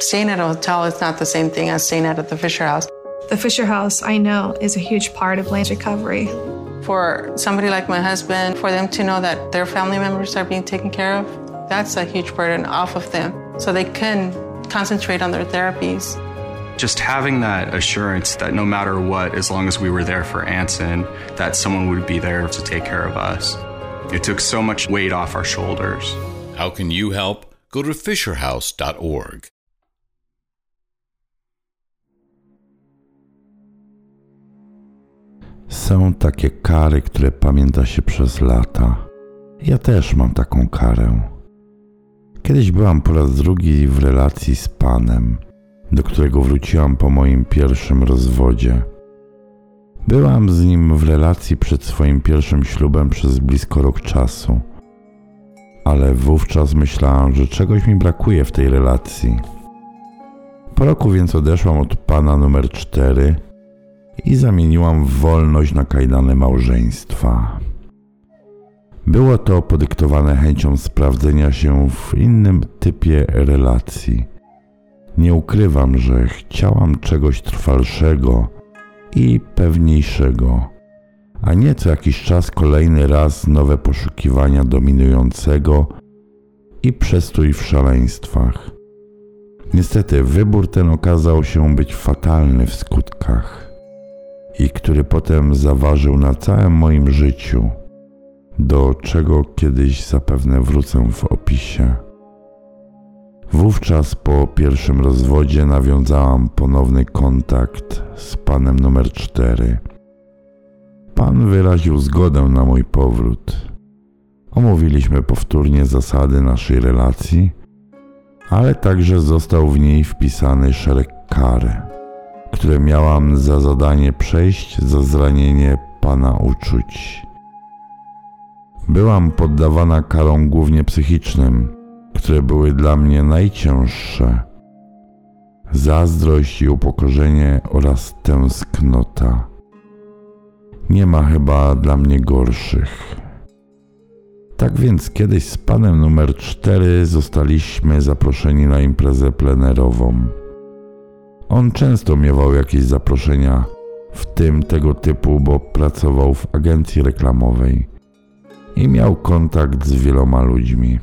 Staying at a hotel is not the same thing as staying at the Fisher House. The Fisher House, I know, is a huge part of Lane's recovery. For somebody like my husband, for them to know that their family members are being taken care of, that's a huge burden off of them. So they can concentrate on their therapies. Just having that assurance that no matter what, as long as we were there for Anson, that someone would be there to take care of us. It took so much weight off our shoulders. How can you help? Go to fisherhouse.org. Są takie kary, które pamięta się przez lata. Ja też mam taką karę. Kiedyś byłam po raz drugi w relacji z panem, do którego wróciłam po moim pierwszym rozwodzie. Byłam z nim w relacji przed swoim pierwszym ślubem przez blisko rok czasu, ale wówczas myślałam, że czegoś mi brakuje w tej relacji. Po roku więc odeszłam od pana numer cztery i zamieniłam wolność na kajdany małżeństwa. Było to podyktowane chęcią sprawdzenia się w innym typie relacji. Nie ukrywam, że chciałam czegoś trwalszego i pewniejszego, a nie co jakiś czas kolejny raz nowe poszukiwania dominującego i przestój w szaleństwach. Niestety wybór ten okazał się być fatalny w skutkach i który potem zaważył na całym moim życiu, do czego kiedyś zapewne wrócę w opisie. Wówczas po pierwszym rozwodzie nawiązałam ponowny kontakt z panem numer cztery. Pan wyraził zgodę na mój powrót. Omówiliśmy powtórnie zasady naszej relacji, ale także został w niej wpisany szereg kar które miałam za zadanie przejść za zranienie pana uczuć. Byłam poddawana karom głównie psychicznym, które były dla mnie najcięższe. Zazdrość i upokorzenie oraz tęsknota. Nie ma chyba dla mnie gorszych. Tak więc kiedyś z panem numer cztery zostaliśmy zaproszeni na imprezę plenerową. On często miewał jakieś zaproszenia, w tym tego typu, bo pracował w agencji reklamowej i miał kontakt z wieloma ludźmi.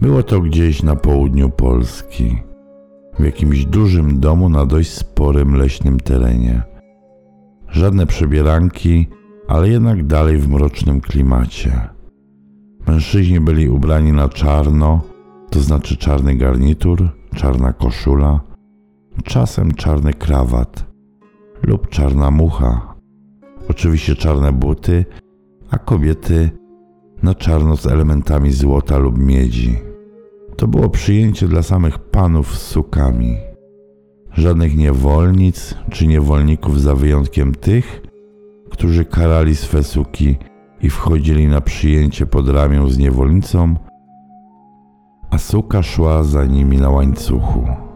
Było to gdzieś na południu Polski, w jakimś dużym domu na dość sporym leśnym terenie. Żadne przebieranki, ale jednak dalej w mrocznym klimacie. Mężczyźni byli ubrani na czarno, to znaczy czarny garnitur, czarna koszula, czasem czarny krawat lub czarna mucha. Oczywiście czarne buty, a kobiety na czarno z elementami złota lub miedzi. To było przyjęcie dla samych panów z sukami. Żadnych niewolnic czy niewolników za wyjątkiem tych, którzy karali swe suki i wchodzili na przyjęcie pod ramię z niewolnicą, a suka szła za nimi na łańcuchu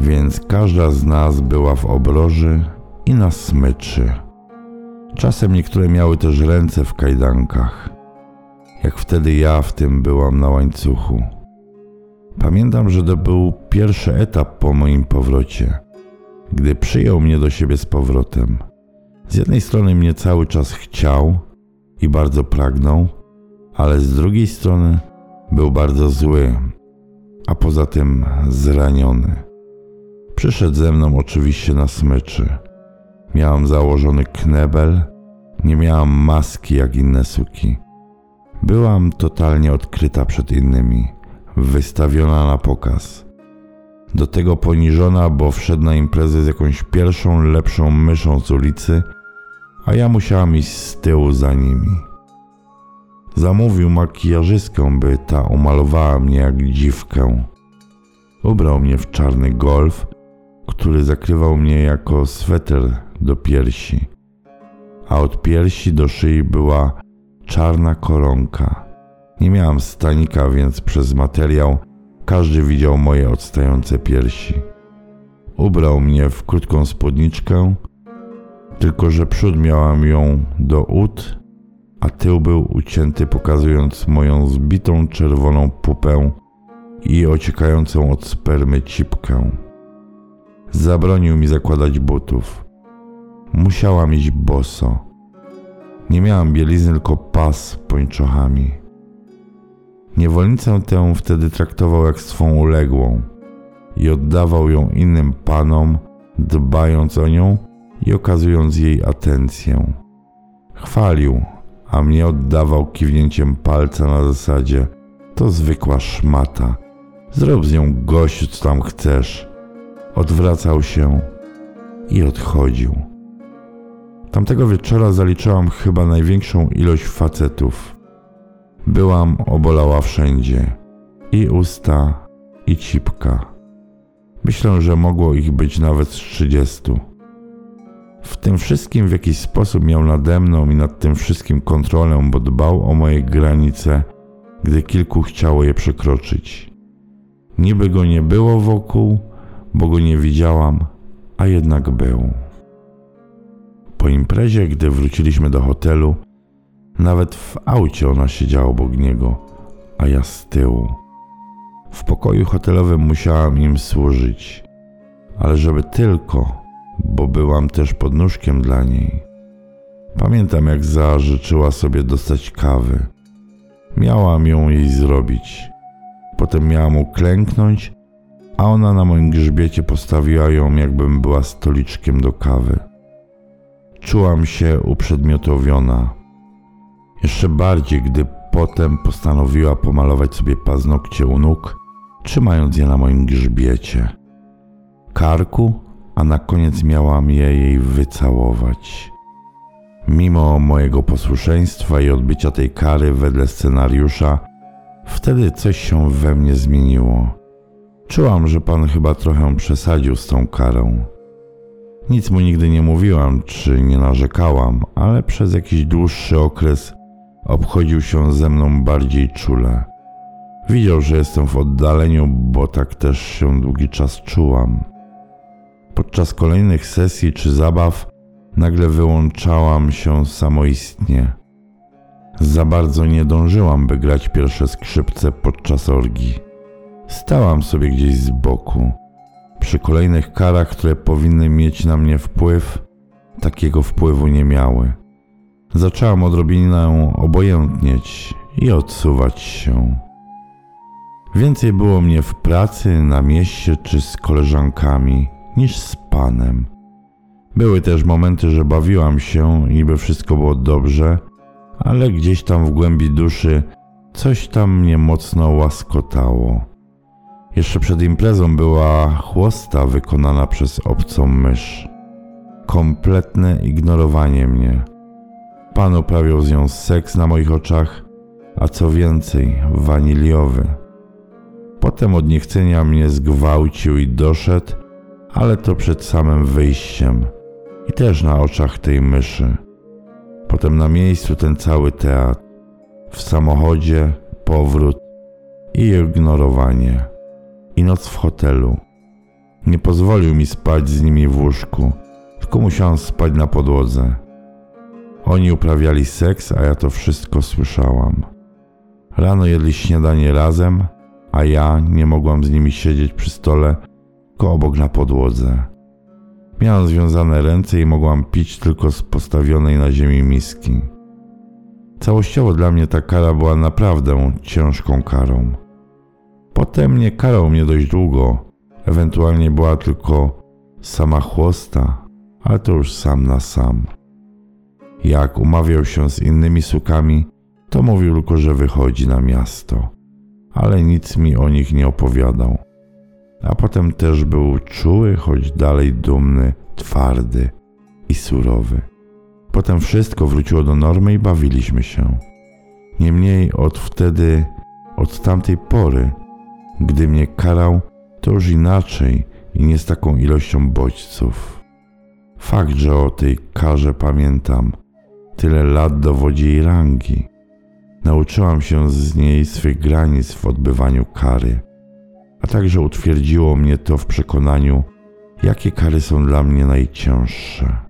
więc każda z nas była w obroży i na smyczy. Czasem niektóre miały też ręce w kajdankach, jak wtedy ja w tym byłam na łańcuchu. Pamiętam, że to był pierwszy etap po moim powrocie, gdy przyjął mnie do siebie z powrotem. Z jednej strony mnie cały czas chciał i bardzo pragnął, ale z drugiej strony był bardzo zły, a poza tym zraniony. Przyszedł ze mną oczywiście na smyczy. Miałam założony knebel, nie miałam maski jak inne suki. Byłam totalnie odkryta przed innymi, wystawiona na pokaz. Do tego poniżona, bo wszedł na imprezę z jakąś pierwszą, lepszą myszą z ulicy, a ja musiałam iść z tyłu za nimi. Zamówił makijażystkę, by ta umalowała mnie jak dziwkę. Ubrał mnie w czarny golf, który zakrywał mnie jako sweter do piersi, a od piersi do szyi była czarna koronka. Nie miałam stanika, więc przez materiał każdy widział moje odstające piersi. Ubrał mnie w krótką spódniczkę, tylko że przód miałam ją do ud, a tył był ucięty, pokazując moją zbitą czerwoną pupę i ociekającą od spermy cipkę. Zabronił mi zakładać butów. Musiałam iść boso. Nie miałam bielizny, tylko pas pończochami. Niewolnicę tę wtedy traktował jak swą uległą i oddawał ją innym panom, dbając o nią i okazując jej atencję. Chwalił, a mnie oddawał kiwnięciem palca na zasadzie to zwykła szmata. Zrób z nią gościu, co tam chcesz. Odwracał się i odchodził. Tamtego wieczora zaliczyłam chyba największą ilość facetów. Byłam obolała wszędzie. I usta, i cipka. Myślę, że mogło ich być nawet z trzydziestu. W tym wszystkim w jakiś sposób miał nade mną i nad tym wszystkim kontrolę, bo dbał o moje granice, gdy kilku chciało je przekroczyć. Niby go nie było wokół, bo go nie widziałam, a jednak był. Po imprezie, gdy wróciliśmy do hotelu, nawet w aucie ona siedziała obok niego, a ja z tyłu. W pokoju hotelowym musiałam im służyć, ale żeby tylko, bo byłam też podnóżkiem dla niej. Pamiętam, jak zażyczyła sobie dostać kawy. Miałam ją jej zrobić. Potem miałam uklęknąć, a ona na moim grzbiecie postawiła ją, jakbym była stoliczkiem do kawy. Czułam się uprzedmiotowiona. Jeszcze bardziej, gdy potem postanowiła pomalować sobie paznokcie u nóg, trzymając je na moim grzbiecie. Karku, a na koniec miałam je jej wycałować. Mimo mojego posłuszeństwa i odbycia tej kary wedle scenariusza, wtedy coś się we mnie zmieniło. Czułam, że pan chyba trochę przesadził z tą karą. Nic mu nigdy nie mówiłam czy nie narzekałam, ale przez jakiś dłuższy okres obchodził się ze mną bardziej czule. Widział, że jestem w oddaleniu, bo tak też się długi czas czułam. Podczas kolejnych sesji czy zabaw nagle wyłączałam się samoistnie. Za bardzo nie dążyłam, by grać pierwsze skrzypce podczas orgii. Stałam sobie gdzieś z boku. Przy kolejnych karach, które powinny mieć na mnie wpływ, takiego wpływu nie miały. Zaczęłam odrobinę obojętnieć i odsuwać się. Więcej było mnie w pracy, na mieście czy z koleżankami niż z panem. Były też momenty, że bawiłam się, niby wszystko było dobrze, ale gdzieś tam w głębi duszy coś tam mnie mocno łaskotało. Jeszcze przed imprezą była chłosta wykonana przez obcą mysz. Kompletne ignorowanie mnie. Pan uprawiał z nią seks na moich oczach, a co więcej, waniliowy. Potem od niechcenia mnie zgwałcił i doszedł, ale to przed samym wyjściem i też na oczach tej myszy. Potem na miejscu ten cały teatr. W samochodzie powrót i ignorowanie. I noc w hotelu. Nie pozwolił mi spać z nimi w łóżku, tylko musiałam spać na podłodze. Oni uprawiali seks, a ja to wszystko słyszałam. Rano jedli śniadanie razem, a ja nie mogłam z nimi siedzieć przy stole, tylko obok na podłodze. Miałam związane ręce i mogłam pić tylko z postawionej na ziemi miski. Całościowo dla mnie ta kara była naprawdę ciężką karą. Potem nie karał mnie dość długo, ewentualnie była tylko sama chłosta, ale to już sam na sam. Jak umawiał się z innymi sukami, to mówił tylko, że wychodzi na miasto, ale nic mi o nich nie opowiadał. A potem też był czuły, choć dalej dumny, twardy i surowy. Potem wszystko wróciło do normy i bawiliśmy się. Niemniej od wtedy, od tamtej pory, gdy mnie karał, To już inaczej i nie z taką ilością bodźców. Fakt, że o tej karze pamiętam, tyle lat dowodzi jej rangi. Nauczyłam się z niej swych granic w odbywaniu kary, a także utwierdziło mnie to w przekonaniu, jakie kary są dla mnie najcięższe.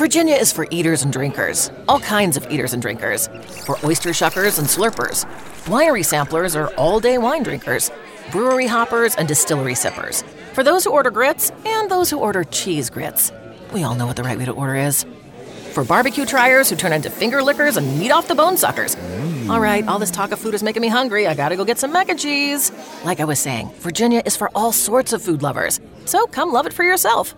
Virginia is for eaters and drinkers, all kinds of eaters and drinkers. For oyster shuckers and slurpers. Winery samplers are all day wine drinkers. Brewery hoppers and distillery sippers. For those who order grits and those who order cheese grits. We all know what the right way to order is. For barbecue triers who turn into finger lickers and meat off the bone suckers. Mm. All right, all this talk of food is making me hungry. I gotta go get some mac and cheese. Like I was saying, Virginia is for all sorts of food lovers. So come love it for yourself.